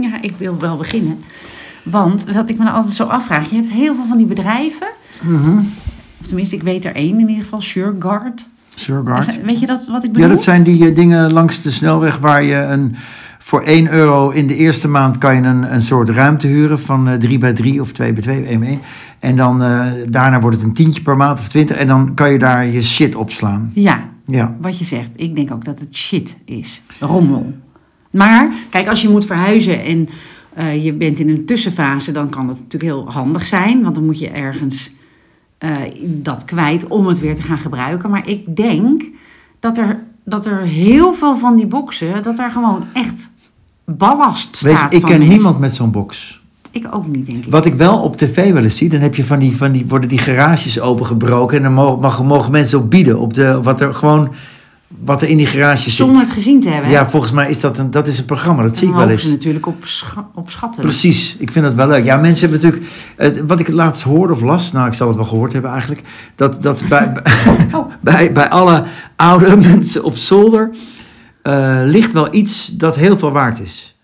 Ja, ik wil wel beginnen. Want wat ik me nou altijd zo afvraag, je hebt heel veel van die bedrijven. Of tenminste, ik weet er één in ieder geval, SureGuard. Sureguard. Weet je dat wat ik bedoel? Ja, dat zijn die eh, dingen langs de snelweg waar je een, voor 1 euro in de eerste maand kan je een, een soort ruimte huren van eh 3 bij 3 of 2 bij 2, 1 bij 1. En dan eh, daarna wordt het een tientje per maand of 20 en dan kan je daar je shit opslaan. Ja, Ja. wat je zegt. Ik denk ook dat het shit is. Rommel. Maar, kijk, als je moet verhuizen en eh, je bent in een tussenfase, dan kan dat natuurlijk heel handig zijn. Want dan moet je ergens eh, dat kwijt om het weer te gaan gebruiken. Maar ik denk dat er, dat er heel veel van die boxen, dat er gewoon echt ballast Weet je, staat ik ken mensen. niemand met zo'n box. Ik ook niet, denk ik. Wat ik wel op tv wel eens zie, dan heb je van die, van die, worden die garages opengebroken en dan mogen, mogen, mogen mensen op bieden op de, wat er gewoon, wat er in die garages zit. Zonder het gezien te hebben. Ja, volgens mij is dat een, dat is een programma, dat zie ik wel eens. ze natuurlijk op, scha- op schatten. Precies, ik vind dat wel leuk. Ja, mensen hebben natuurlijk, het, wat ik laatst hoorde of las, nou ik zal het wel gehoord hebben eigenlijk, dat, dat bij, Oh. bij, bij alle oudere mensen op zolder eh, ligt wel iets dat heel veel waard is.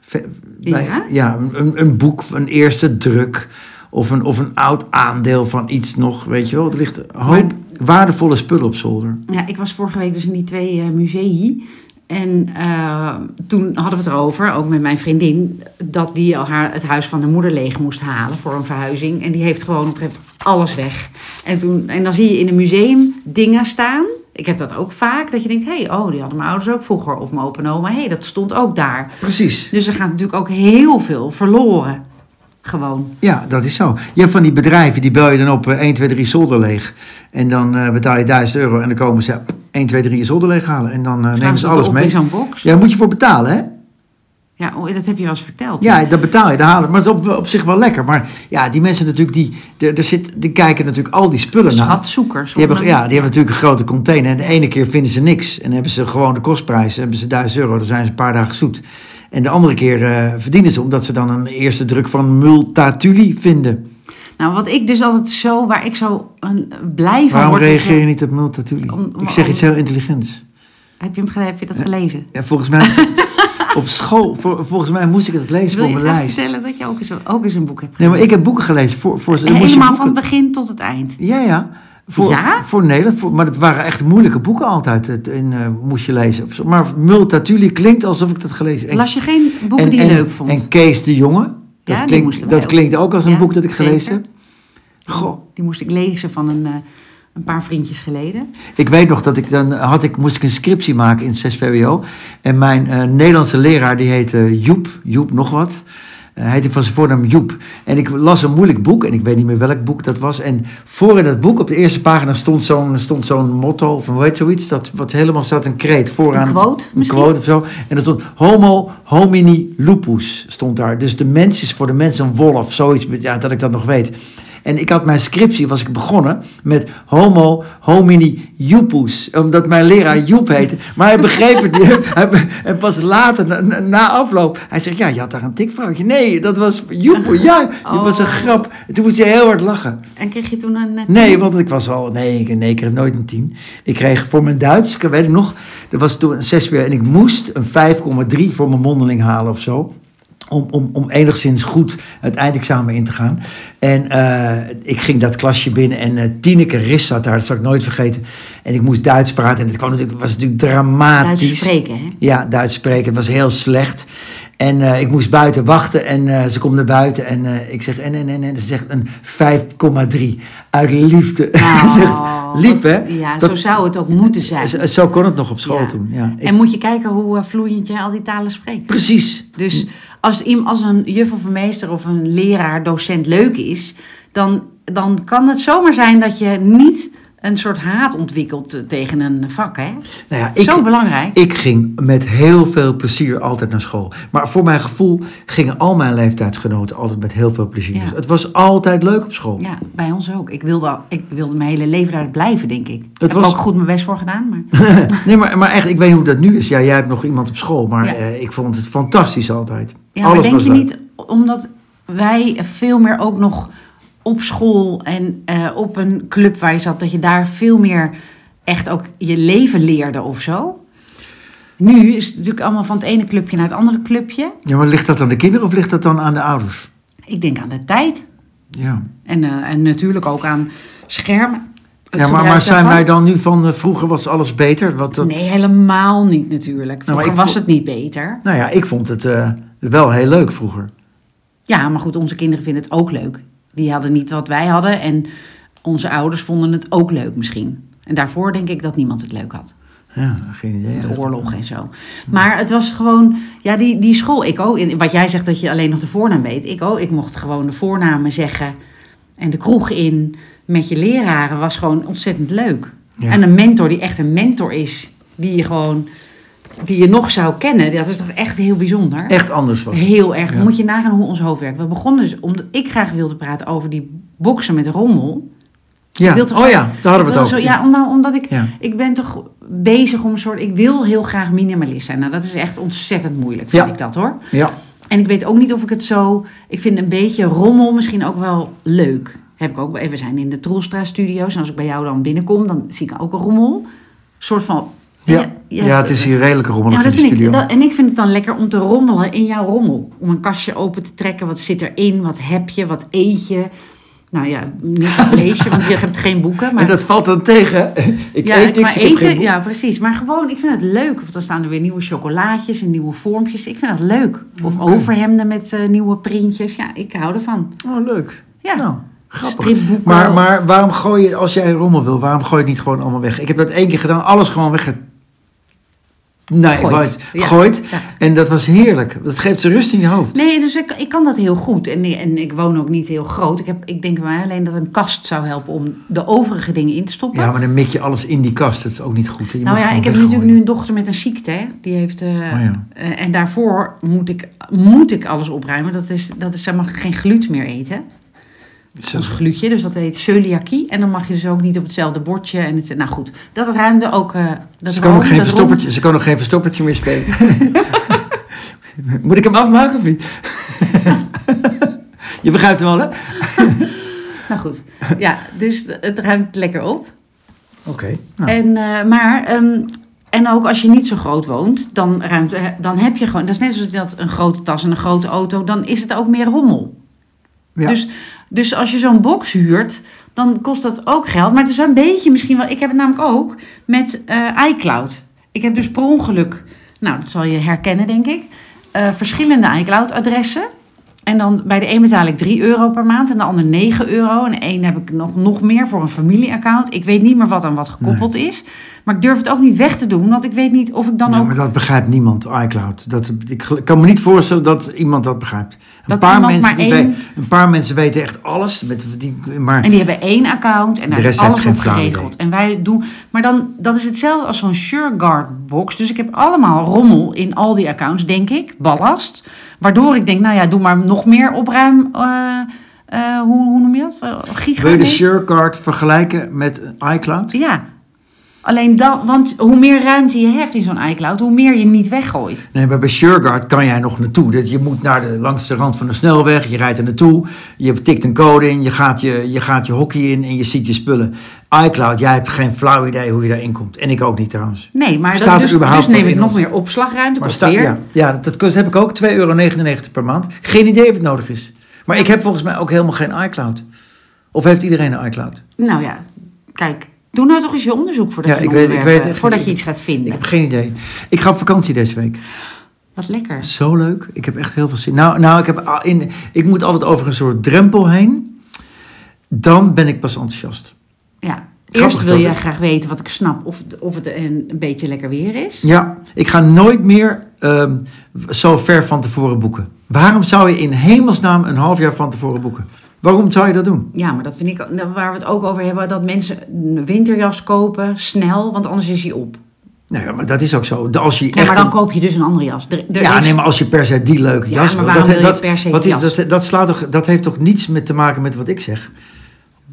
Bij, Ja? ja, een, een boek, een eerste druk of een, of een oud aandeel van iets nog, weet je wel. Er ligt hoop waardevolle spullen op zolder. Ja, ik was vorige week dus in die twee musea. En eh, toen hadden we het erover, ook met mijn vriendin, dat die al haar, het huis van de moeder leeg moest halen voor een verhuizing. En die heeft gewoon op alles weg. En, toen, en dan zie je in een museum dingen staan. Ik heb dat ook vaak, dat je denkt, hé, hey, oh, die hadden mijn ouders ook vroeger. Of mijn opa en oma, hé, hey, dat stond ook daar. Precies. Dus er gaat natuurlijk ook heel veel verloren. Gewoon. Ja, dat is zo. Je hebt van die bedrijven, die bel je dan op eh, 1, 2, 3 zolder leeg. En dan eh, betaal je 1000 euro en dan komen ze 1, 2, 3 je zolder leeg halen. En dan eh, nemen ze dat alles mee. zo'n box? Ja, daar moet je voor betalen, hè? Ja, oh, dat heb je wel eens verteld. Ja, dat betaal je, daar halen. Maar dat is op, op zich wel lekker. Maar ja, die mensen natuurlijk, die, er, zit, die kijken natuurlijk al die spullen naar. Schatzoekers. Die hebben, ja, die hebben natuurlijk een grote container. En de ene keer vinden ze niks. En hebben ze gewoon de kostprijs. Hebben ze 1000 euro, dan zijn ze een paar dagen zoet. En de andere keer eh, verdienen ze omdat ze dan een eerste druk van Multatuli vinden. Nou, wat ik dus altijd zo, waar ik zo een, blij van Waarom word. is, reageer je niet op Multatuli? Om- om- Ik zeg om- iets heel intelligents. Heb je, hem, heb je dat gelezen? Ja, volgens mij op school, voor- volgens mij moest ik het lezen Wil voor je mijn lijst. vertellen dat je ook eens, ook eens een boek hebt Nee, maar gelezen? ik heb boeken gelezen. Voor, voor, je Helemaal van het begin tot het eind. Ja, ja. Voor, Ja? voor Nederland. Voor, maar het waren echt moeilijke boeken altijd. Het, in, eh, moest je lezen. Maar Multatuli klinkt alsof ik dat gelezen heb. Las je geen boeken en, die je en- leuk vond? En Kees de Jonge. Dat, Ja, klinkt, dat ook. klinkt ook als een Ja, boek dat ik gelezen zeker. heb. Goh. Die moest ik lezen van een, eh, een paar vriendjes geleden. Ik weet nog dat ik dan had ik, moest ik een scriptie maken in 6 VWO. En mijn eh, Nederlandse leraar die heette Joep, Joep nog wat. Hij heette van zijn voornaam Joep. En ik las een moeilijk boek en ik weet niet meer welk boek dat was. En voor in dat boek op de eerste pagina stond zo'n stond zo'n motto of hoe heet zoiets. Dat wat helemaal zat een kreet vooraan. Een quote Een misschien? quote of zo. En dat stond homo homini lupus stond daar. Dus de mens is voor de mens een wolf. Zoiets, ja, dat ik dat nog weet. En ik had mijn scriptie, was ik begonnen met homo homini jupus. Omdat mijn leraar Joep heette. Maar hij begreep het niet. En pas later, na, afloop, hij zegt, ja, je had daar een tikfoutje. Nee, dat was Joep. Ja, dat was een Oh. grap. En toen moest hij heel hard lachen. En kreeg je toen een... eh, Nee, want ik was al. Nee, ik, nee, ik kreeg nooit een 10. Ik kreeg voor mijn Duits, ik weet ik nog, dat was toen een 6 weer. En ik moest een 5,3 voor mijn mondeling halen of zo. Om, om, om enigszins goed het eindexamen in te gaan. En eh, ik ging dat klasje binnen en eh Tineke Ris zat daar, dat zal ik nooit vergeten. En ik moest Duits praten en het kwam natuurlijk, was natuurlijk dramatisch. Duits spreken, hè? Ja, Duits spreken. Het was heel slecht. En eh, ik moest buiten wachten en ze komt naar buiten en ik zeg en en en en ze zegt een 5,3 uit liefde. Oh, Zegt, lief hè? Ja, Dat- zo zou het ook moeten zijn. Zo, zo kon het nog op school Ja. toen. Ja. Ik- En moet je kijken hoe vloeiend je al die talen spreekt. precies. Dus als, als een juf of een meester of een leraar, docent leuk is, dan, dan kan het zomaar zijn dat je niet een soort haat ontwikkelt eh, tegen een vak. Hè? Nou ja, ik, Zo belangrijk. ik ging met heel veel plezier altijd naar school. Maar voor mijn gevoel gingen al mijn leeftijdsgenoten altijd met heel veel plezier. Ja. Dus het was altijd leuk op school. Ja, bij ons ook. Ik wilde, ik wilde mijn hele leven daar blijven, denk ik. Ik heb was- ook goed mijn best voor gedaan. Maar... nee, maar, maar echt, ik weet niet hoe dat nu is. Ja, jij hebt nog iemand op school, maar Ja. eh, ik vond het fantastisch altijd. Ja, maar denk was je leuk. niet, omdat wij veel meer ook nog op school en eh, op een club waar je zat, dat je daar veel meer echt ook je leven leerde of zo? Nu is het natuurlijk allemaal van het ene clubje naar het andere clubje. Ja, maar ligt dat aan de kinderen of ligt dat dan aan de ouders? Ik denk aan de tijd. Ja. En, eh, en natuurlijk ook aan schermen. Ja, maar, maar zijn daarvan. wij dan nu van eh, vroeger was alles beter? Dat, Nee, helemaal niet natuurlijk. maar Vroeger ik was het niet beter. Nou ja, ik vond het wel heel leuk vroeger. Ja, maar goed, onze kinderen vinden het ook leuk. Die hadden niet wat wij hadden en onze ouders vonden het ook leuk misschien. En daarvoor denk ik dat niemand het leuk had. Ja, geen idee. De oorlog en zo. Maar het was gewoon, ja, die, die school, ik ook. in- Wat jij zegt dat je alleen nog de voornaam weet. Ik ook. Ik mocht gewoon de voornamen zeggen. En de kroeg in met je leraren was gewoon ontzettend leuk. Ja. En een mentor die echt een mentor is. Die je gewoon, die je nog zou kennen. Dat is toch echt heel bijzonder. Echt anders was het. Heel erg. Ja. Moet je nagaan hoe ons hoofd werkt. We begonnen dus omdat ik graag wilde praten over die boksen met rommel. Ja. Oh ja, daar hadden we het over. Zo, ja, omdat, omdat ik, Ja. ik ben toch bezig om een soort... Ik wil heel graag minimalist zijn. Nou, dat is echt ontzettend moeilijk, vind Ja. ik dat hoor. Ja. En ik weet ook niet of ik het zo... Ik vind een beetje rommel misschien ook wel leuk. Heb ik ook, we zijn in de Troelstra studio's. En als ik bij jou dan binnenkom, dan zie ik ook een rommel. Een soort van... Ja. Ja, het is hier redelijk rommelig Ja, in de vind studio. ik, dat, en ik vind het dan lekker om te rommelen in jouw rommel. Om een kastje open te trekken. Wat zit erin? Wat heb je? Wat eet je? Nou ja, niet wat lees je, want je hebt geen boeken. Maar En dat valt dan tegen. Ik ja, eet niks, maar ik geen eten, ja, precies. Maar gewoon, ik vind het leuk. Want dan staan er weer nieuwe chocolaatjes en nieuwe vormpjes. Ik vind dat leuk. Of overhemden met eh, nieuwe printjes. Ja, ik hou ervan. Oh, leuk. Ja. Nou, grappig. Maar, maar waarom gooi je, als jij rommel wil, waarom gooi je het niet gewoon allemaal weg? Ik heb dat één keer gedaan, alles gewoon weg. Nee, Gooit. gooit. Ja. gooit. Ja. En dat was heerlijk. Dat geeft ze rust in je hoofd. Nee, dus ik, ik kan dat heel goed. En, en ik woon ook niet heel groot. Ik, heb, ik denk mij alleen dat een kast zou helpen om de overige dingen in te stoppen. Ja, maar dan mik je alles in die kast. Dat is ook niet goed. Je nou ja, ik heb natuurlijk nu een dochter met een ziekte. Hè? Die heeft, Oh ja. eh, en daarvoor moet ik, moet ik alles opruimen. Dat is, dat is, zij mag geen gluten meer eten. Ons glutje, dus dat heet celiakie. En dan mag je dus ook niet op hetzelfde bordje. En het, nou goed, dat ruimde ook... eh dat Ze kan, ook geen verstoppertje, ze kan nog geen verstoppertje meer spelen. Moet ik hem afmaken of niet? je begrijpt hem wel, hè? Nou goed, ja, dus het ruimt lekker op. Oké. nou. En, eh, maar, ehm, en ook als je niet zo groot woont, dan, ruimt, eh, dan heb je gewoon... Dat is net zoals dat een grote tas en een grote auto, dan is het ook meer rommel. Dus, dus als je zo'n box huurt, dan kost dat ook geld. Maar het is wel een beetje misschien wel... Ik heb het namelijk ook met eh, iCloud. Ik heb dus per ongeluk... Nou, dat zal je herkennen, denk ik. eh, verschillende iCloud-adressen. En dan bij de een betaal ik 3 euro per maand en de ander 9 euro. En een heb ik nog, nog meer voor een familieaccount. Ik weet niet meer wat aan wat gekoppeld is. Maar ik durf het ook niet weg te doen, want ik weet niet of ik dan ook... maar dat begrijpt niemand, iCloud. Dat, ik kan me niet voorstellen dat iemand dat begrijpt. Een, Dat paar, mensen maar die één- we- een paar mensen weten echt alles. Met die, maar En die hebben één account en De daar is alles op geregeld. En wij doen, maar dan, dat is hetzelfde als zo'n SureGuard box. Dus ik heb allemaal rommel in al die accounts, denk ik, ballast. Waardoor ik denk, nou ja, doe maar nog meer opruim. eh, eh, hoe, hoe noem je dat? Giga? wil je de nee? SureCard vergelijken met iCloud? Ja. Alleen dan, want hoe meer ruimte je hebt in zo'n iCloud, hoe meer je niet weggooit. Nee, maar bij SureGuard kan jij nog naartoe. Dat je moet naar de, langs de rand van de snelweg, je rijdt er naartoe, je tikt een code in, je gaat je, je gaat je hockey in en je ziet je spullen. iCloud, jij hebt geen flauw idee hoe je daarin komt. En ik ook niet trouwens. Nee, maar Staat dat, er dus, überhaupt dus neem ik nog ons- meer opslagruimte. Maar sta, ja, ja, dat kost, heb ik ook 2,99 euro per maand. Geen idee of het nodig is. Maar ik heb volgens mij ook helemaal geen iCloud. Of heeft iedereen een iCloud? Nou ja, kijk, doe nou toch eens je onderzoek voordat, Ja, je, ik weet- ik weet eh, echt voordat je iets gaat Ik vinden. heb geen idee. Ik ga op vakantie deze week. Wat lekker. Zo leuk. Ik heb echt heel veel zin. Nou, nou ik, heb in, ik moet altijd over een soort drempel heen. Dan ben ik pas enthousiast. Ja. Grappig Eerst wil je het- graag weten wat ik snap of, of het een, een beetje lekker weer is. Ja, ik ga nooit meer ehm, zo ver van tevoren boeken. Waarom zou je in hemelsnaam een half jaar van tevoren boeken? Waarom zou je dat doen? Ja, maar dat vind ik nou, waar we het ook over hebben, dat mensen een winterjas kopen snel, want anders is hij op. Nou ja, maar dat is ook zo. Als je Ja, echt maar dan een- koop je dus een andere jas. Er, er ja, is- nee, maar als je per se die leuke Ja, jas maar wil, waarom dat, wil je dat, per se wat die is, dat, dat, slaat toch, dat heeft toch niets met te maken met wat ik zeg?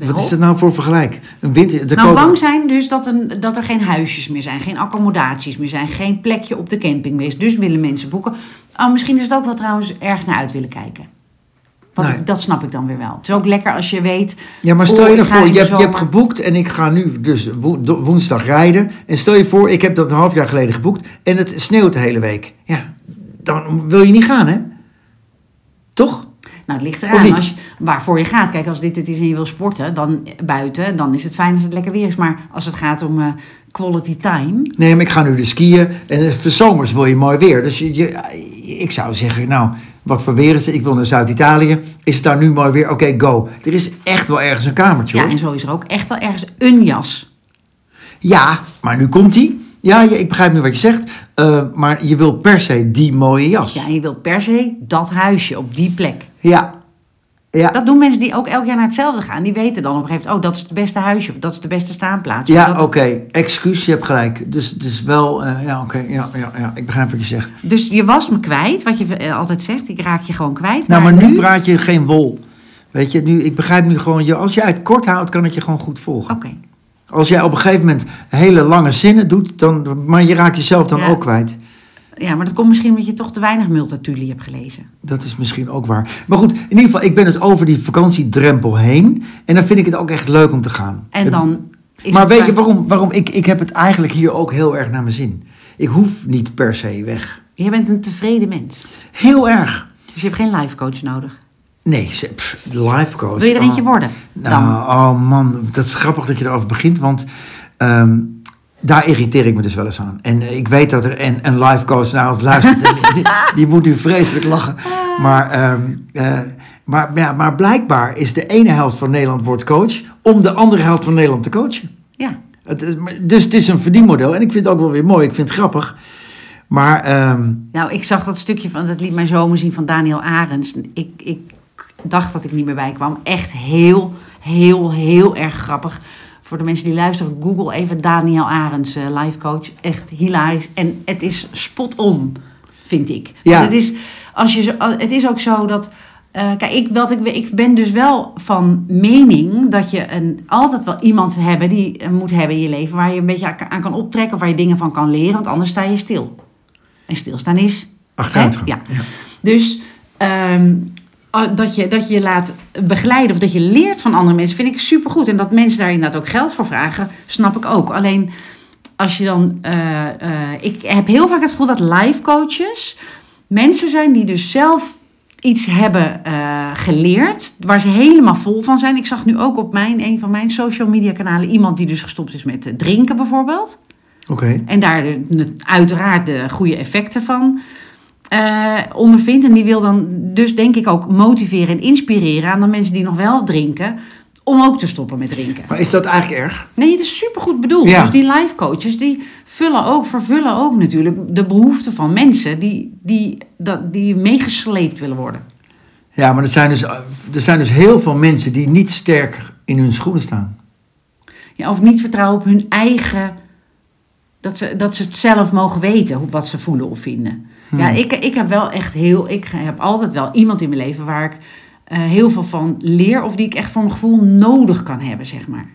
Wel. Wat is dat nou voor vergelijk? Een winter, de Nou, bang zijn dus dat, een, dat er geen huisjes meer zijn, geen accommodaties meer zijn, geen plekje op de camping meer is. Dus willen mensen boeken. Oh, misschien is het ook wel trouwens ergens naar uit willen kijken. Wat Nee. ik- dat snap ik dan weer wel. Het is ook lekker als je weet... Ja, maar stel je ik ga voor, in je hebt, je hebt geboekt en ik ga nu dus woensdag rijden. En stel je voor, ik heb dat een half jaar geleden geboekt en het sneeuwt de hele week. Ja, dan wil je niet gaan, hè? Toch? Nou, het ligt eraan als je, waarvoor je gaat. Kijk, als dit het is en je wil sporten dan buiten, dan is het fijn als het lekker weer is. Maar als het gaat om eh, quality time... Nee, maar ik ga nu de skiën en eh, voor zomers wil je mooi weer. Dus je, je, ik zou zeggen, nou, wat voor weer is het? Ik wil naar Zuid-Italië. Is het daar nu mooi weer? Oké, go. Er is echt wel ergens een kamertje, Ja, en zo is er ook echt wel ergens een jas. Ja, maar nu komt die. Ja, ik begrijp nu wat je zegt. Eh, maar je wil per se die mooie jas. Ja, en je wilt per se dat huisje op die plek. Ja. Ja, Dat doen mensen die ook elk jaar naar hetzelfde gaan. Die weten dan op een gegeven moment, oh, dat is het beste huisje of dat is de beste staanplaats. Ja oké. Excuus, je hebt gelijk. Dus het is wel... eh, ja, oké. ja, ja, ja, ik begrijp wat je zegt. Dus je was me kwijt, wat je eh, altijd zegt. Ik raak je gewoon kwijt. Nou, maar nu praat je geen wol. Weet je, nu, ik begrijp nu gewoon... Je, als jij het kort houdt, kan het je gewoon goed volgen. Oké. Als jij op een gegeven moment hele lange zinnen doet... Dan, maar je raakt jezelf dan Ja. ook kwijt. Ja, maar dat komt misschien omdat je toch te weinig Multatuli hebt gelezen. Dat is misschien ook waar. Maar goed, in ieder geval, ik ben het over die vakantiedrempel heen. En dan vind ik het ook echt leuk om te gaan. En dan is maar weet je waarom? waarom? Ik, ik heb het eigenlijk hier ook heel erg naar mijn zin. Ik hoef niet per se weg. Je bent een tevreden mens. Heel erg. Dus je hebt geen life coach nodig. Nee, ze- pff, life coach. Wil je er eentje oh. worden? Nou, oh man, dat is grappig dat je erover begint, want ehm, daar irriteer ik me dus wel eens aan. En eh, ik weet dat er een, een life coach naar ons luistert, en die, die moet nu vreselijk lachen. Maar, ehm, eh, maar, ja, maar blijkbaar is de ene helft van Nederland wordt coach om de andere helft van Nederland te coachen. Ja. Het is, dus het is een verdienmodel en ik vind het ook wel weer mooi, ik vind het grappig. Maar ehm, Nou, ik zag dat stukje van, dat liet mijn zomer zien van Daniel Arends. Ik, ik dacht dat ik niet meer bij kwam. Echt heel, heel, heel erg grappig. Voor de mensen die luisteren, google even Daniel Arends, eh, life coach. Echt hilarisch. En het is spot on, vind ik. Ja. Want het is, als je zo, het is ook zo dat... eh, kijk, ik, wat ik, ik ben dus wel van mening dat je een, altijd wel iemand hebben die eh, moet hebben in je leven... waar je een beetje aan- kan optrekken of waar je dingen van kan leren. Want anders sta je stil. En stilstaan is achteruit gaan. Ja. Dus ehm, dat, je, dat je je laat begeleiden of dat je leert van andere mensen, vind ik supergoed. En dat mensen daar inderdaad ook geld voor vragen, snap ik ook. Alleen als je dan. eh, eh, ik heb heel vaak het gevoel dat life coaches mensen zijn die dus zelf iets hebben eh, geleerd waar ze helemaal vol van zijn. Ik zag nu ook op mijn, een van mijn social media kanalen iemand die dus gestopt is met drinken bijvoorbeeld. Oké. En daar de, uiteraard de goede effecten van eh, ondervindt. En die wil dan dus denk ik ook motiveren en inspireren aan de mensen die nog wel drinken. Om ook te stoppen met drinken. Maar is dat eigenlijk erg? Nee, het is supergoed bedoeld. Ja. Dus die life coaches die vullen ook, vervullen ook natuurlijk de behoeften van mensen die, die, dat, die meegesleept willen worden. Ja, maar er zijn, dus, er zijn dus heel veel mensen die niet sterk in hun schoenen staan. Ja, of niet vertrouwen op hun eigen. Dat ze, dat ze het zelf mogen weten, wat ze voelen of vinden. Ja, ik, ik heb wel echt heel. Ik heb altijd wel iemand in mijn leven waar ik eh, heel veel van leer. Of die ik echt voor mijn gevoel nodig kan hebben, zeg maar.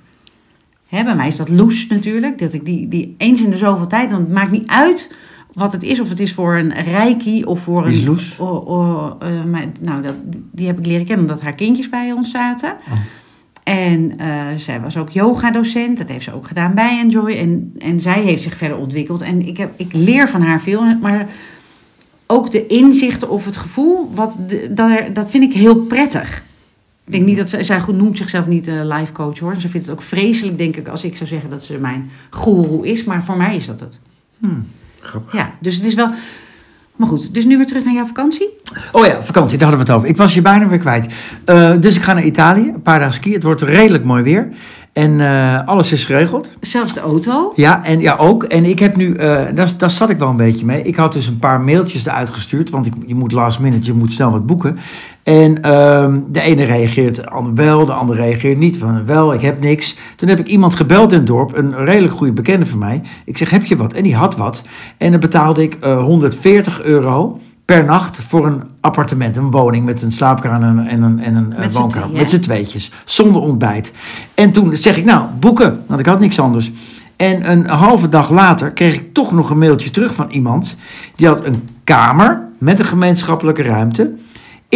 Hè, bij mij is dat loes natuurlijk. Dat ik die, die eens in de zoveel tijd. Want het maakt niet uit wat het is. Of het is voor een reiki of voor een. Loes? Oh, oh, eh, maar, nou, dat, die heb ik leren kennen omdat haar kindjes bij ons zaten. Oh. En eh, zij was ook yoga-docent. Dat heeft ze ook gedaan bij Enjoy. En, en zij heeft zich verder ontwikkeld. En ik, heb, ik leer van haar veel. Maar ook de inzichten of het gevoel, wat de, dat, dat vind ik heel prettig. Ik denk niet dat ze, zij goed noemt zichzelf niet uh, life coach hoor. Ze vindt het ook vreselijk, denk ik, als ik zou zeggen dat ze mijn goeroe is. Maar voor mij is dat het. Hmm, grappig. Ja, dus het is wel. Maar goed, dus nu weer terug naar jouw vakantie. Oh ja, vakantie, daar hadden we het over. Ik was je bijna weer kwijt. Uh, dus ik ga naar Italië, een paar dagen skiën. Het wordt redelijk mooi weer. En uh, alles is geregeld. Zelfs de auto? Ja, en ja ook. En ik heb nu, uh, daar, daar zat ik wel een beetje mee. Ik had dus een paar mailtjes eruit gestuurd. Want ik, je moet last minute, je moet snel wat boeken. En uh, de ene reageert de ander wel, de andere reageert niet. Van wel, ik heb niks. Toen heb ik iemand gebeld in het dorp, een redelijk goede bekende van mij. Ik zeg, heb je wat? En die had wat. En dan betaalde ik uh, 140 euro per nacht voor een appartement, een woning met een slaapkamer en een, en een, en een met woonkamer. Twee, met z'n tweetjes, zonder ontbijt. En toen zeg ik, nou, boeken, want ik had niks anders. En een halve dag later kreeg ik toch nog een mailtje terug van iemand. Die had een kamer met een gemeenschappelijke ruimte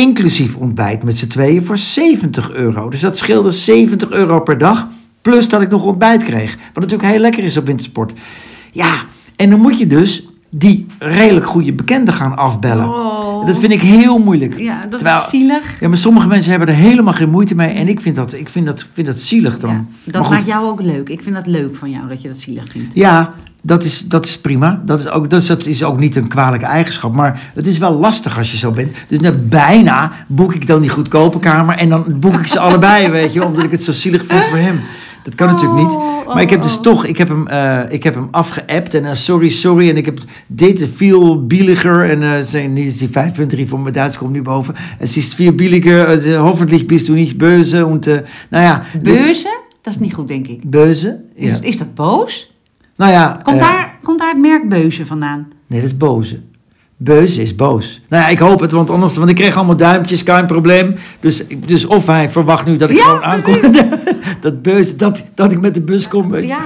inclusief ontbijt met z'n tweeën voor 70 euro. Dus dat scheelde 70 euro per dag, plus dat ik nog ontbijt kreeg. Wat natuurlijk heel lekker is op wintersport. Ja, en dan moet je dus die redelijk goede bekenden gaan afbellen. Oh. Dat vind ik heel moeilijk. Ja, dat Terwijl- is zielig. Ja, maar sommige mensen hebben er helemaal geen moeite mee. En ik vind dat, ik vind dat, vind dat zielig dan. Ja, dat maakt jou ook leuk. Ik vind dat leuk van jou, dat je dat zielig vindt. Ja, dat is, dat is prima. Dat is, ook, dat, is, dat is ook niet een kwalijke eigenschap. Maar het is wel lastig als je zo bent. Dus net bijna boek ik dan die goedkope kamer. En dan boek ik ze allebei, weet je. Omdat ik het zo zielig vind voor hem. Dat kan natuurlijk niet. Oh, Maar ik heb dus oh. toch, ik heb hem, eh, ik heb hem afgeappt. En eh, sorry, sorry. En ik heb dit veel billiger. En eh zijn niet die 5.3 voor mijn Duits komt nu boven. Het is veel billiger. Uh, hoffentlich bist du nicht böse. En, nou ja. Beuze? Dat is niet goed, denk ik. Beuze? Is, is dat boos? Nou ja. Komt, eh, daar, komt daar het merk Beuze vandaan? Nee, dat is boze. Beuze is boos. Nou ja, ik hoop het, want anders... Want ik kreeg allemaal duimpjes, geen probleem. Dus, dus of hij verwacht nu dat ik Ja, gewoon aankom. dat beuze, dat, dat ik met de bus kom. Ja,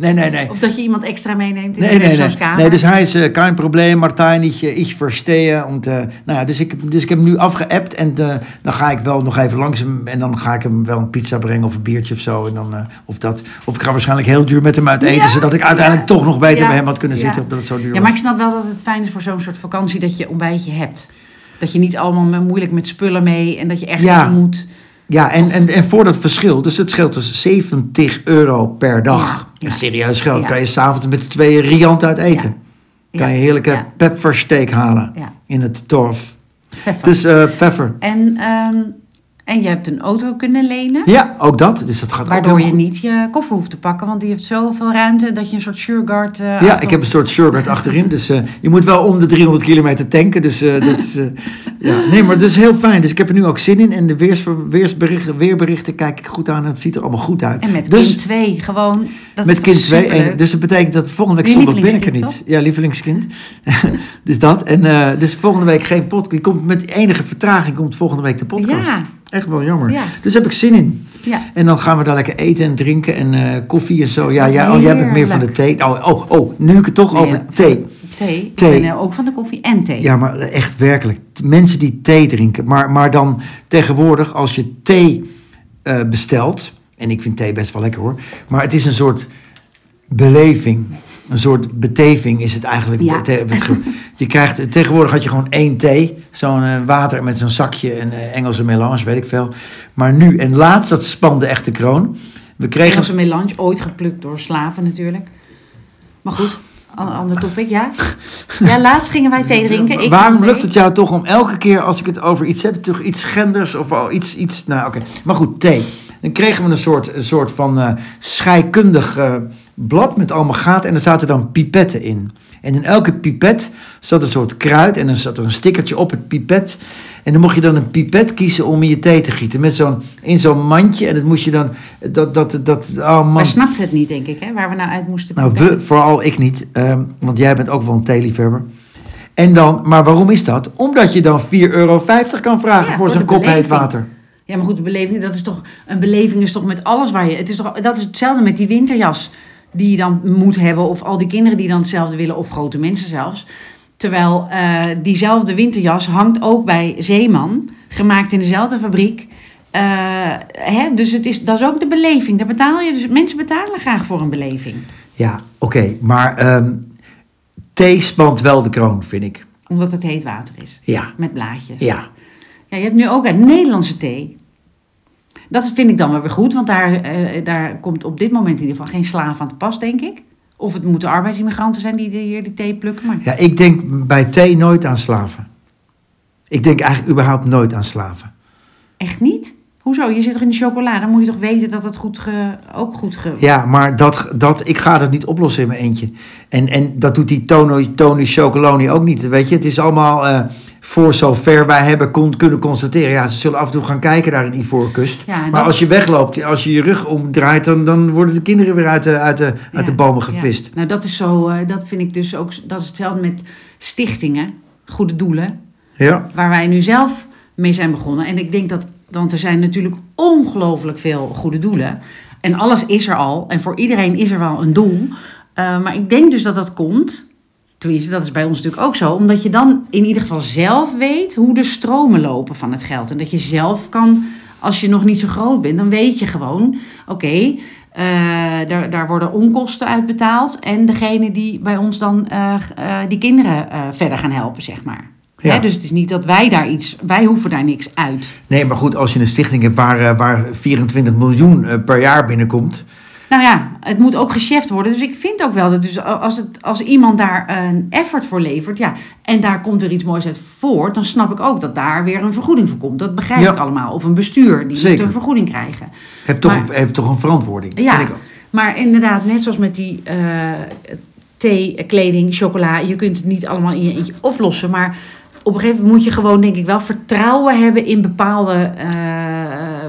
Nee, nee, nee. of dat je iemand extra meeneemt in Nee, de nee, nee. nee. Dus hij is uh, geen probleem, Martijn, ik, eh, ik verstehe. En, uh, nou ja, dus, ik, dus ik heb hem nu afgeappt en uh, dan ga ik wel nog even langs hem en dan ga ik hem wel een pizza brengen of een biertje of zo. En dan, of, dat, of ik ga waarschijnlijk heel duur met hem uit eten, Ja, zodat ik uiteindelijk ja, toch nog beter ja, bij hem had kunnen zitten, omdat het zo duur Ja, was. maar ik snap wel dat het fijn is voor zo'n soort vakantie dat je ontbijtje hebt. Dat je niet allemaal moeilijk met spullen mee en dat je echt Ja. moet. Ja, en, en, en voor dat verschil, dus het scheelt dus 70 euro per dag. Ja, serieus geld, Ja. kan je s'avonds met de tweeën riant uit eten. Kan je heerlijke peppersteak halen in het torf. Pfeffer. Dus pfeffer. En, ehm, en je hebt een auto kunnen lenen. Ja, ook dat. Dus dat gaat Waardoor ook je niet je koffer hoeft te pakken, want die heeft zoveel ruimte dat je een soort Sureguard. eh, Ja, auto- ik heb een soort Sureguard achterin. Dus eh, je moet wel om de 300 kilometer tanken. Dus dat is... ja. Nee, maar dat is heel fijn. Dus ik heb er nu ook zin in. En de weersver- weersberichten, weerberichten kijk ik goed aan. En het ziet er allemaal goed uit. En met dus, kind 2 gewoon. Dat Met kind 2. superleuk. Dus dat betekent dat volgende week zondag ben ik er niet. Ja, lievelingskind. dus dat. En eh, dus volgende week geen podcast. Die komt met enige vertraging komt volgende week de podcast. Ja, Echt wel jammer. Ja. Dus daar heb ik zin in. ja. En dan gaan we daar lekker eten en drinken en eh, koffie en zo. Ja, ja oh, jij bent meer van de thee. Oh, oh, oh, nu ik het toch over thee. Thee. Thee. Ik ben eh, ook van de koffie en thee. Ja, maar echt werkelijk. Mensen die thee drinken. Maar, maar dan tegenwoordig, als je thee eh, bestelt. En ik vind thee best wel lekker hoor. Maar het is een soort beleving. Een soort beteving is het eigenlijk. Ja. Je krijgt, tegenwoordig had je gewoon één thee. Zo'n eh, water met zo'n zakje en eh, Engelse melange, weet ik veel. Maar nu, en laatst, dat spande echt de kroon. We kregen Engelse melange, ooit geplukt door slaven natuurlijk. Maar goed, ander topic, ja. Ja, laatst gingen wij thee drinken. Ik Waarom lukt het jou toch om elke keer als ik het over iets heb, toch iets genders of al iets, iets nou oké. Maar goed, thee. Dan kregen we een soort, een soort van eh scheikundig eh, blad met allemaal gaten en er zaten dan pipetten in. En in elke pipet zat een soort kruid en dan zat er een stickertje op het pipet. En dan mocht je dan een pipet kiezen om in je thee te gieten. Met zo'n, in zo'n mandje. En dat moest je dan, dat, dat, dat, oh man. Maar snapte het niet, denk ik, hè, waar we nou uit moesten. Nou, we, vooral ik niet, ehm, want jij bent ook wel een theeliefhebber. En dan, maar waarom is dat? Omdat je dan 4,50 euro kan vragen Ja, voor zo'n kop heet water. Ja, maar goed, de beleving, dat is toch, een beleving is toch met alles waar je... Het is toch, dat is hetzelfde met die winterjas die je dan moet hebben. Of al die kinderen die dan hetzelfde willen, of grote mensen zelfs. Terwijl eh, diezelfde winterjas hangt ook bij Zeeman, gemaakt in dezelfde fabriek. Eh, hè, dus het is, dat is ook de beleving. Daar betaal je, dus mensen betalen graag voor een beleving. Ja, oké. maar ehm, thee spant wel de kroon, vind ik. Omdat het heet water is, Ja, met blaadjes. ja. Ja, je hebt nu ook een Nederlandse thee. Dat vind ik dan wel weer goed, want daar, eh, daar komt op dit moment in ieder geval geen slaaf aan te pas, denk ik. Of het moeten arbeidsimmigranten zijn die hier die thee plukken. Maar Ja, ik denk bij thee nooit aan slaven. Ik denk eigenlijk überhaupt nooit aan slaven. echt niet? Hoezo? Je zit er in de chocola, dan moet je toch weten dat het goed ge, ook goed ge... Ja, maar dat, dat, ik ga dat niet oplossen in mijn eentje. En, en dat doet die Tony, Tony Chocoloni ook niet. Weet je, het is allemaal eh, voor zover wij hebben kon, kunnen constateren. Ja, ze zullen af en toe gaan kijken daar in Ivoorkust. Ja, Maar als je wegloopt, als je je rug omdraait, dan, dan worden de kinderen weer uit de, uit de, uit de bomen ja. gevist. Nou, dat is zo, eh, dat vind ik dus ook, dat is hetzelfde met stichtingen, goede doelen. Ja. waar wij nu zelf mee zijn begonnen. En ik denk dat, want er zijn natuurlijk ongelooflijk veel goede doelen. En alles is er al. En voor iedereen is er wel een doel. Eh, maar ik denk dus dat dat komt Tenminste, dat is bij ons natuurlijk ook zo. Omdat je dan in ieder geval zelf weet hoe de stromen lopen van het geld. En dat je zelf kan, als je nog niet zo groot bent, dan weet je gewoon: oké, eh, daar, daar worden onkosten uitbetaald. En degene die bij ons dan eh, eh, die kinderen verder gaan helpen, zeg maar. Ja. Hè, dus het is niet dat wij daar iets, wij hoeven daar niks uit. Nee, maar goed, als je een stichting hebt waar, waar 24 miljoen per jaar binnenkomt. Nou ja, het moet ook gecheft worden. Dus ik vind ook wel dat dus als, het, als iemand daar een effort voor levert, ja, en daar komt er iets moois uit voort, dan snap ik ook dat daar weer een vergoeding voor komt. Dat begrijp Ja. ik allemaal. Of een bestuur, die Zeker. moet een vergoeding krijgen. Heeft toch, Maar- heeft toch een verantwoording. Ja, vind ik ook. maar inderdaad, net zoals met die eh, thee, kleding, chocola, je kunt het niet allemaal in je eentje oplossen. Maar op een gegeven moment moet je gewoon, denk ik wel, vertrouwen hebben in bepaalde eh,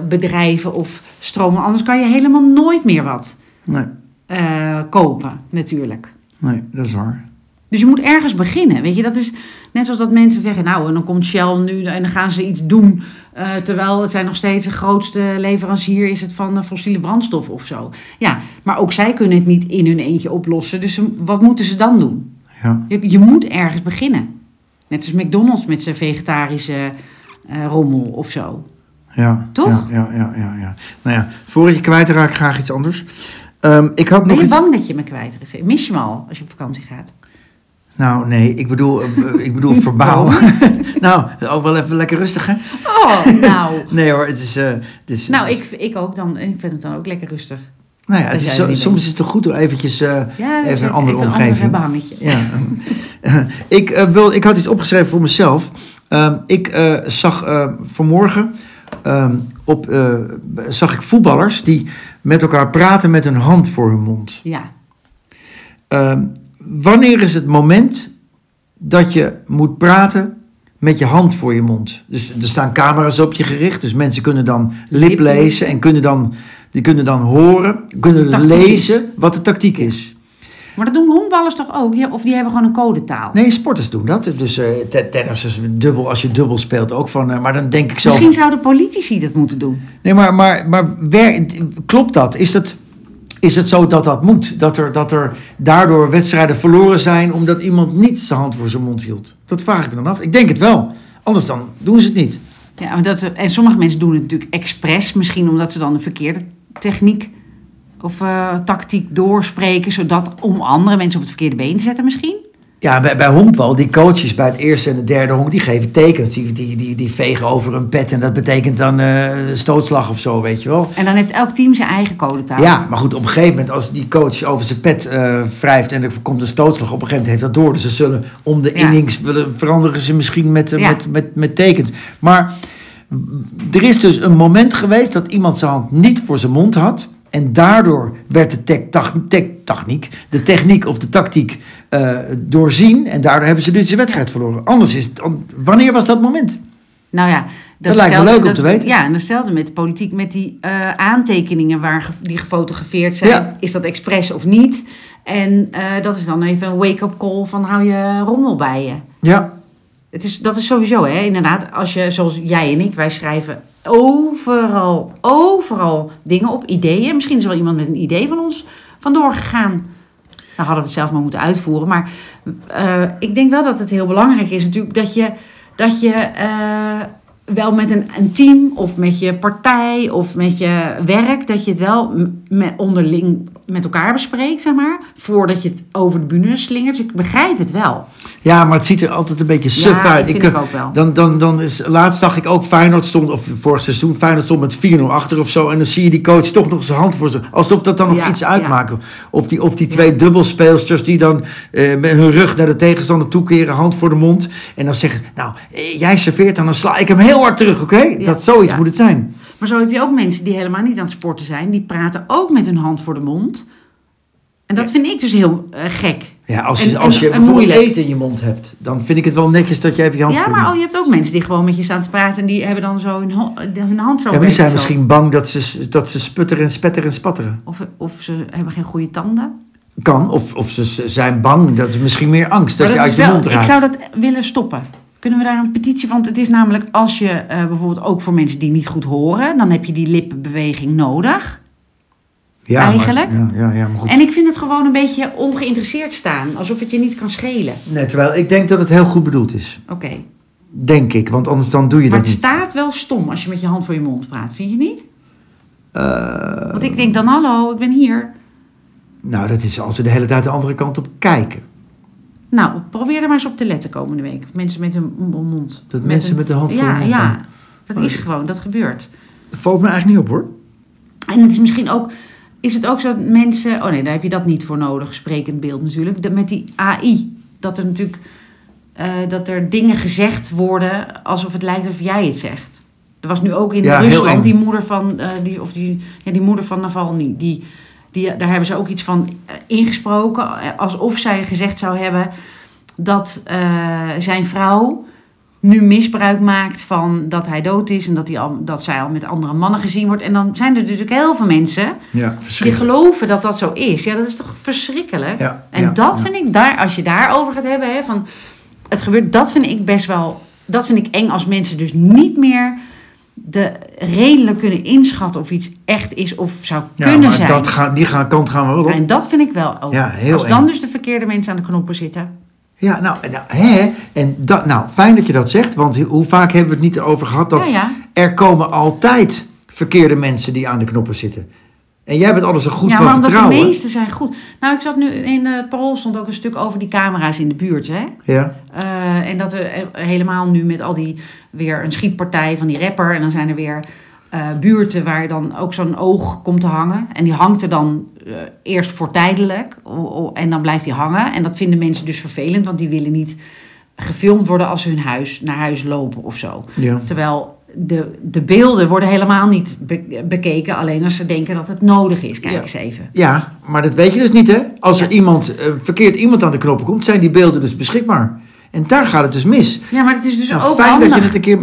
bedrijven of stromen. Anders kan je helemaal nooit meer wat Nee, eh, kopen, natuurlijk. nee, dat is waar. Dus je moet ergens beginnen. Weet je, dat is net zoals dat mensen zeggen: Nou, en dan komt Shell nu en dan gaan ze iets doen. eh, terwijl het zijn nog steeds de grootste leverancier is het van fossiele brandstof of zo. Ja, maar ook zij kunnen het niet in hun eentje oplossen. Dus wat moeten ze dan doen? Ja. Je, je moet ergens beginnen. Net als McDonald's met zijn vegetarische eh, rommel of zo. Ja, Toch? Ja, ja, ja, ja. Nou ja, voordat je kwijt raakt, graag iets anders. Ehm, ik had Ben nog je iets... bang dat je me kwijt is? Mis je me al als je op vakantie gaat? Nou, nee, ik bedoel, eh, ik bedoel verbaal. nou, ook wel even lekker rustig, hè? Oh, nou. Nee hoor, het is... eh, het is Nou, het is- ik, ik ook dan. Ik vind het dan ook lekker rustig. Nou ja, het is zo- soms is het toch goed om eventjes... eh, Ja, Even een andere even omgeving. Een ander. Ja. ik, eh, wil, ik had iets opgeschreven voor mezelf. Ehm, ik eh, zag vanmorgen ehm, op, zag ik voetballers die met elkaar praten met een hand voor hun mond. Ja. Ehm, wanneer is het moment dat je moet praten met je hand voor je mond? Dus er staan camera's op je gericht, dus mensen kunnen dan lip lezen. en kunnen dan, die kunnen dan horen, kunnen lezen wat de tactiek is. Maar dat doen honkballers toch ook? Of die hebben gewoon een codetaal? Nee, sporters doen dat. Dus eh te- tennis is dubbel, als je dubbel speelt ook van. eh, maar dan denk ik zo. Misschien zouden politici dat moeten doen. Nee, maar, maar, maar wer- klopt dat? Is, dat? is het zo dat dat moet? Dat er, dat er daardoor wedstrijden verloren zijn omdat iemand niet zijn hand voor zijn mond hield? Dat vraag ik me dan af. Ik denk het wel. Anders dan doen ze het niet. Ja, maar dat, en sommige mensen doen het natuurlijk expres. Misschien omdat ze dan een verkeerde techniek of eh, tactiek doorspreken. Zodat om andere mensen op het verkeerde been te zetten misschien. Ja, bij, bij honkbal, die coaches bij het eerste en het derde honk, die geven tekens. Die, die, die, die vegen over een pet en dat betekent dan eh, stootslag of zo, weet je wel. En dan heeft elk team zijn eigen codetaal. Ja, maar goed, op een gegeven moment als die coach over zijn pet eh, wrijft en er komt een stootslag, op een gegeven moment heeft dat door. Dus ze zullen om de Ja. innings willen veranderen ze misschien met, Ja. met, met, met tekens. Maar er is dus een moment geweest dat iemand zijn hand niet voor zijn mond had. En daardoor werd de tech- tach- tech- techniek, de techniek of de tactiek eh, doorzien. En daardoor hebben ze dus de wedstrijd verloren. Anders is het, wanneer was dat moment? Nou ja, Dat lijkt me leuk om te weten. Ja, en datzelfde met de politiek, met die eh, aantekeningen waar die gefotografeerd zijn. Ja. Is dat expres of niet? En eh, dat is dan even een wake-up call van hou je rommel bij je. Ja, Het is, dat is sowieso, hè, inderdaad. Als je, zoals jij en ik, wij schrijven overal, overal dingen op, ideeën. Misschien is wel iemand met een idee van ons vandoor gegaan. Dan hadden we het zelf maar moeten uitvoeren. Maar eh, ik denk wel dat het heel belangrijk is natuurlijk dat je, dat je eh, wel met een, een team of met je partij of met je werk, dat je het wel met, onderling met elkaar bespreekt, zeg maar. Voordat je het over de bühne slingert. Dus ik begrijp het wel. ja, maar het ziet er altijd een beetje suf ja, uit. dat vind eh, ik ook wel. Dan, dan, dan is, laatst zag ik ook Feyenoord stond, of vorig seizoen, Feyenoord stond met 4-0 achter of zo. En dan zie je die coach toch nog zijn hand voor zijn. Alsof dat dan nog Ja, iets ja. uitmaakt. Of die, of die twee dubbelspeelsters die dan eh, met hun rug naar de tegenstander toekeren, hand voor de mond. En dan zeggen, nou, eh, jij serveert en dan sla ik hem heel hard terug, oké? dat zoiets moet het zijn. Maar zo heb je ook mensen die helemaal niet aan het sporten zijn. Die praten ook met hun hand voor de mond. En dat vind ik dus heel eh, gek. Ja, als En- je, als je en bijvoorbeeld moeilijk. eten in je mond hebt, dan vind ik het wel netjes dat je even je hand Ja, maar oh, je hebt ook mensen die gewoon met je staan te praten. En die hebben dan zo hun, hun hand zo Ja, maar die zijn zo. misschien bang dat ze, dat ze sputteren en spetteren en spatteren. Of, of ze hebben geen goede tanden. Kan, of, of ze zijn bang, dat is misschien meer angst dat, je uit je wel- mond raakt. Ik zou dat willen stoppen. Kunnen we daar een petitie van? Het is namelijk als je eh, bijvoorbeeld ook voor mensen die niet goed horen. Dan heb je die lippenbeweging nodig. Ja, eigenlijk. Maar, ja, ja, ja, maar goed. En ik vind het gewoon een beetje ongeïnteresseerd staan. Alsof het je niet kan schelen. Nee, terwijl ik denk dat het heel goed bedoeld is. Oké. Denk ik, want anders dan doe je Maar dat het niet. staat wel stom als je met je hand voor je mond praat. Vind je niet? Eh, Want ik denk dan, hallo, ik ben hier. nou, dat is als ze de hele tijd de andere kant op kijken. Nou, probeer er maar eens op te letten komende week. Mensen met hun m- mond. Dat mensen een- met de hand voor ja, hun mond Ja, gaan. dat Oh, is gewoon, dat gebeurt. Dat valt me eigenlijk niet op hoor. En het is misschien ook, is het ook zo dat mensen, oh nee, daar heb je dat niet voor nodig, sprekend beeld natuurlijk, dat met die AI, dat er natuurlijk, eh, dat er dingen gezegd worden alsof het lijkt of jij het zegt. Er was nu ook in Ja. Rusland die moeder van, eh, die, of die, ja, die moeder van Navalny, die, die, daar hebben ze ook iets van eh, ingesproken, eh, alsof zij gezegd zou hebben dat eh, zijn vrouw nu misbruik maakt van dat hij dood is en dat, hij al, dat zij al met andere mannen gezien wordt. En dan zijn er natuurlijk heel veel mensen Ja, die geloven dat dat zo is. Ja, dat is toch verschrikkelijk? Ja, en ja, dat vind ik daar, als je daarover gaat hebben, hè, van het gebeurt, dat vind ik best wel, dat vind ik eng als mensen dus niet meer de redelijk kunnen inschatten of iets echt is of zou Ja, kunnen maar zijn. Dat gaan, die gaan, kant gaan we wel op. En dat vind ik wel ook. Ja, heel als dan eng. dus de verkeerde mensen aan de knoppen zitten. Ja, nou, nou, hè, en dat, nou, fijn dat je dat zegt, want hoe vaak hebben we het niet erover gehad dat ja. er komen altijd verkeerde mensen die aan de knoppen zitten. En jij bent alles zo goed ja, van maar omdat de vertrouwen. meeste zijn goed. Nou, ik zat nu in het parool stond ook een stuk over die camera's in de buurt, hè? Ja, Eh, en dat er eh, helemaal nu met al die weer een schietpartij van die rapper. En dan zijn er weer eh, buurten waar dan ook zo'n oog komt te hangen. En die hangt er dan eh, eerst voor tijdelijk. en dan blijft die hangen. En dat vinden mensen dus vervelend, want die willen niet gefilmd worden als ze hun huis naar huis lopen of zo. ja. Terwijl de, de beelden worden helemaal niet be- bekeken, alleen als ze denken dat het nodig is. Kijk Ja. eens even. ja, maar dat weet je dus niet, hè? Als er iemand, eh, verkeerd iemand aan de knoppen komt, zijn die beelden dus beschikbaar. En daar gaat het dus mis. Ja, maar het is dus Nou, ook fijn handig. dat je het een keer...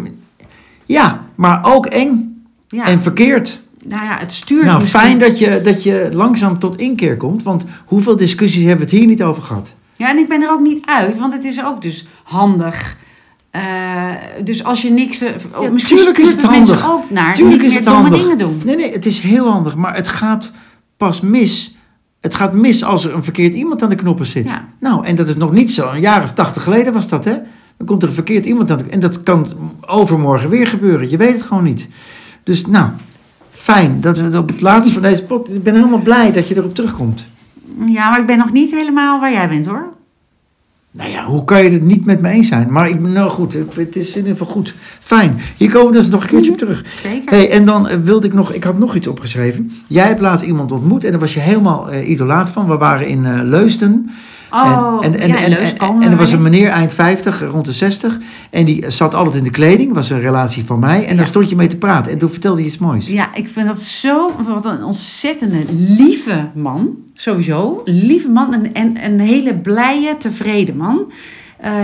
Ja, maar ook eng ja. en verkeerd. nou ja, het stuurt Nou, misschien- fijn dat je, dat je langzaam tot inkeer komt. Want hoeveel discussies hebben we het hier niet over gehad? Ja, en ik ben er ook niet uit, want het is ook dus handig. Eh, dus als je niks... eh, oh, misschien tuurlijk is het het mensen ook naar Tuurlijk niet is meer het domme handig. dingen doen. Nee, nee, het is heel handig. Maar het gaat pas mis. Het gaat mis als er een verkeerd iemand aan de knoppen zit. Ja. Nou, en dat is nog niet zo. Een jaar of tachtig geleden was dat, hè? Dan komt er een verkeerd iemand aan de En dat kan overmorgen weer gebeuren. Je weet het gewoon niet. Dus, nou, fijn dat we het op het laatste van deze pot... Ik ben helemaal blij dat je erop terugkomt. Ja, maar ik ben nog niet helemaal waar jij bent, hoor. Nou ja, hoe kan je het niet met me eens zijn? Maar ik nou goed. Het- is in ieder geval goed. Fijn. Hier komen we dus nog een keertje op terug. Zeker. hey, en dan eh, wilde ik nog... Ik had nog iets opgeschreven. Jij hebt laatst iemand ontmoet en daar was je helemaal eh, idolaat van. We waren in eh, Leusden. Oh, en, en, ja, en, en, er was een meneer eind 50, rond de 60. En die zat altijd in de kleding. Was een relatie van mij. En Ja. daar stond je mee te praten. En toen vertelde je iets moois. Ja, ik vind dat zo... Wat een ontzettende lieve man. Sowieso. Lieve man en, en een hele blije, tevreden man.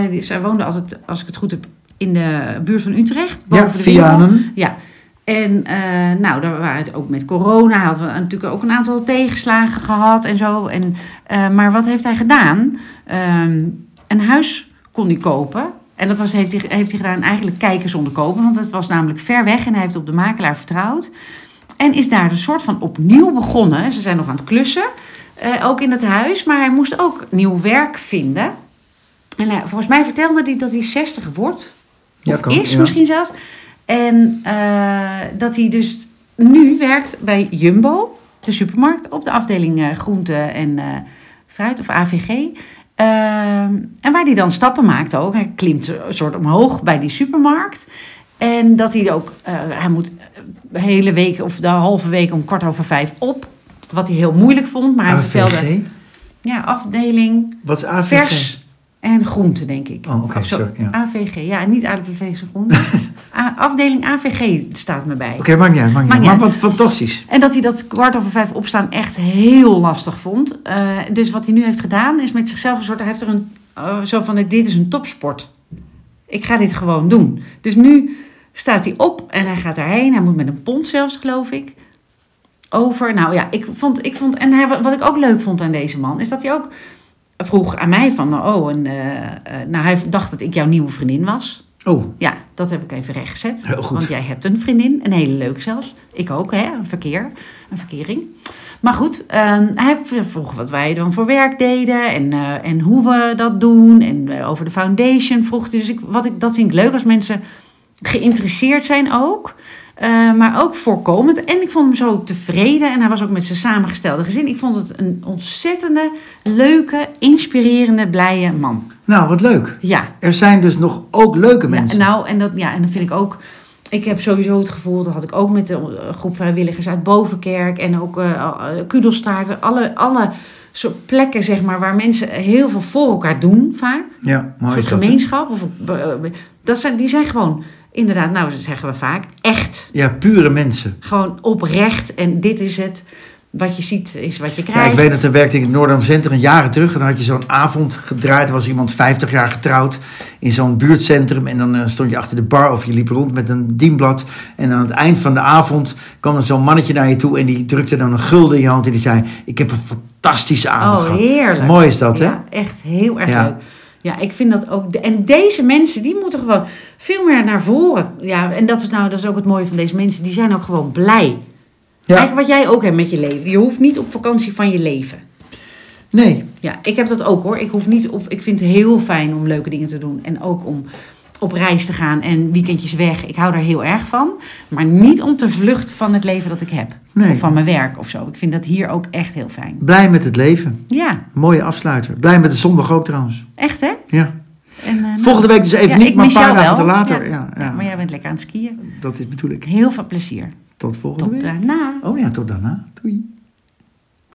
Die, zij woonde altijd, als ik het goed heb, in de buurt van Utrecht. Ja, Boven de winkel. Vianen. Ja, en eh, nou, daar waren het ook met corona. Hij had natuurlijk ook een aantal tegenslagen gehad en zo. En, eh, maar wat heeft hij gedaan? Ehm, een huis kon hij kopen. En dat was, heeft, hij, heeft hij gedaan eigenlijk kijken zonder kopen. Want het was namelijk ver weg en hij heeft op de makelaar vertrouwd. En is daar een soort van opnieuw begonnen. Ze zijn nog aan het klussen, eh, ook in het huis. Maar hij moest ook nieuw werk vinden. En volgens mij vertelde hij dat hij 60 wordt. Ja, Of kan, is ja. misschien zelfs. En eh, dat hij dus nu werkt bij Jumbo, de supermarkt, op de afdeling eh, groente en eh, fruit of AVG. En waar hij dan stappen maakt ook. Hij klimt een soort omhoog bij die supermarkt. En dat hij ook, hij moet de hele week of de halve week om kwart over vijf op. Wat hij heel moeilijk vond, maar hij vertelde, AVG? ja, afdeling Wat is AVG? vers en groente, denk ik. Oh, oké, ja. AVG, ja, niet aardappelvlees en groente. Afdeling AVG staat me bij. Oké, maakt niet uit. Maakt niet Maakt uit. Maar wat fantastisch. En dat hij dat kwart over vijf opstaan echt heel lastig vond. Eh, dus wat hij nu heeft gedaan is met zichzelf een soort... Hij heeft er een... eh, zo van, dit is een topsport. Ik ga dit gewoon doen. Dus nu staat hij op en hij gaat daarheen. Hij moet met een pond zelfs, geloof ik. Over. Nou ja, ik vond... Ik vond en hij, wat ik ook leuk vond aan deze man... is dat hij ook vroeg aan mij van... Oh, en, eh, eh, nou, hij dacht dat ik jouw nieuwe vriendin was. Oh, Ja, dat heb ik even rechtgezet. Heel goed. Want jij hebt een vriendin, een hele leuke zelfs. Ik ook, hè, een verkeer, een verkering. Maar goed, ehm, hij vroeg wat wij dan voor werk deden en, eh, en hoe we dat doen. En over de foundation vroeg hij. Dus ik, wat ik, dat vind ik leuk als mensen geïnteresseerd zijn ook. Eh, maar ook voorkomend. En ik vond hem zo tevreden. En hij was ook met zijn samengestelde gezin. Ik vond het een ontzettende, leuke, inspirerende, blije man. Nou, wat leuk. Ja, Er zijn dus nog ook leuke mensen. ja, nou, en dat, ja, en dan vind ik ook. Ik heb sowieso het gevoel, dat had ik ook met de eh, groep vrijwilligers uit Bovenkerk en ook eh uh, Kudelstaarten. Alle, alle soort plekken, zeg maar, waar mensen heel veel voor elkaar doen, vaak. ja, mooi dat. gemeenschap. Of, eh, dat zijn, die zijn gewoon, inderdaad, nou, zeggen we vaak, echt. Ja, pure mensen. Gewoon oprecht. En dit is het. Wat je ziet, is wat je Ja, krijgt. ik weet dat er werkte in het Noordam Centrum jaren terug. En dan had je zo'n avond gedraaid. Er was iemand 50 jaar getrouwd in zo'n buurtcentrum. En dan eh, stond je achter de bar of je liep rond met een dienblad. En aan het eind van de avond kwam er zo'n mannetje naar je toe. En die drukte dan een gulden in je hand. En die zei, ik heb een fantastische avond Oh, gehad. heerlijk. Mooi is dat, hè? Ja, echt heel erg Ja. leuk. Ja, ik vind dat ook. en deze mensen, die moeten gewoon veel meer naar voren. Ja, en dat is nou, dat is ook het mooie van deze mensen. Die zijn ook gewoon blij. Ja. Eigenlijk wat jij ook hebt met je leven. Je hoeft niet op vakantie van je leven. Nee, Ja, ik heb dat ook hoor. Ik hoef niet op. Ik vind het heel fijn om leuke dingen te doen. En ook om op reis te gaan en weekendjes weg. Ik hou daar heel erg van. Maar niet om te vluchten van het leven dat ik heb. Nee. Of van mijn werk of zo. Ik vind dat hier ook echt heel fijn. blij met het leven. Ja, Mooie afsluiter. Blij met de zondag ook trouwens. echt hè? Ja. En, eh, nou, Volgende week dus even ja, niet, maar een paar dagen wel. later. Ja, Ja, maar jij bent lekker aan het skiën. Dat is bedoel ik. Heel veel plezier. Tot volgende Tot week. daarna. Oh ja, tot daarna. Doei.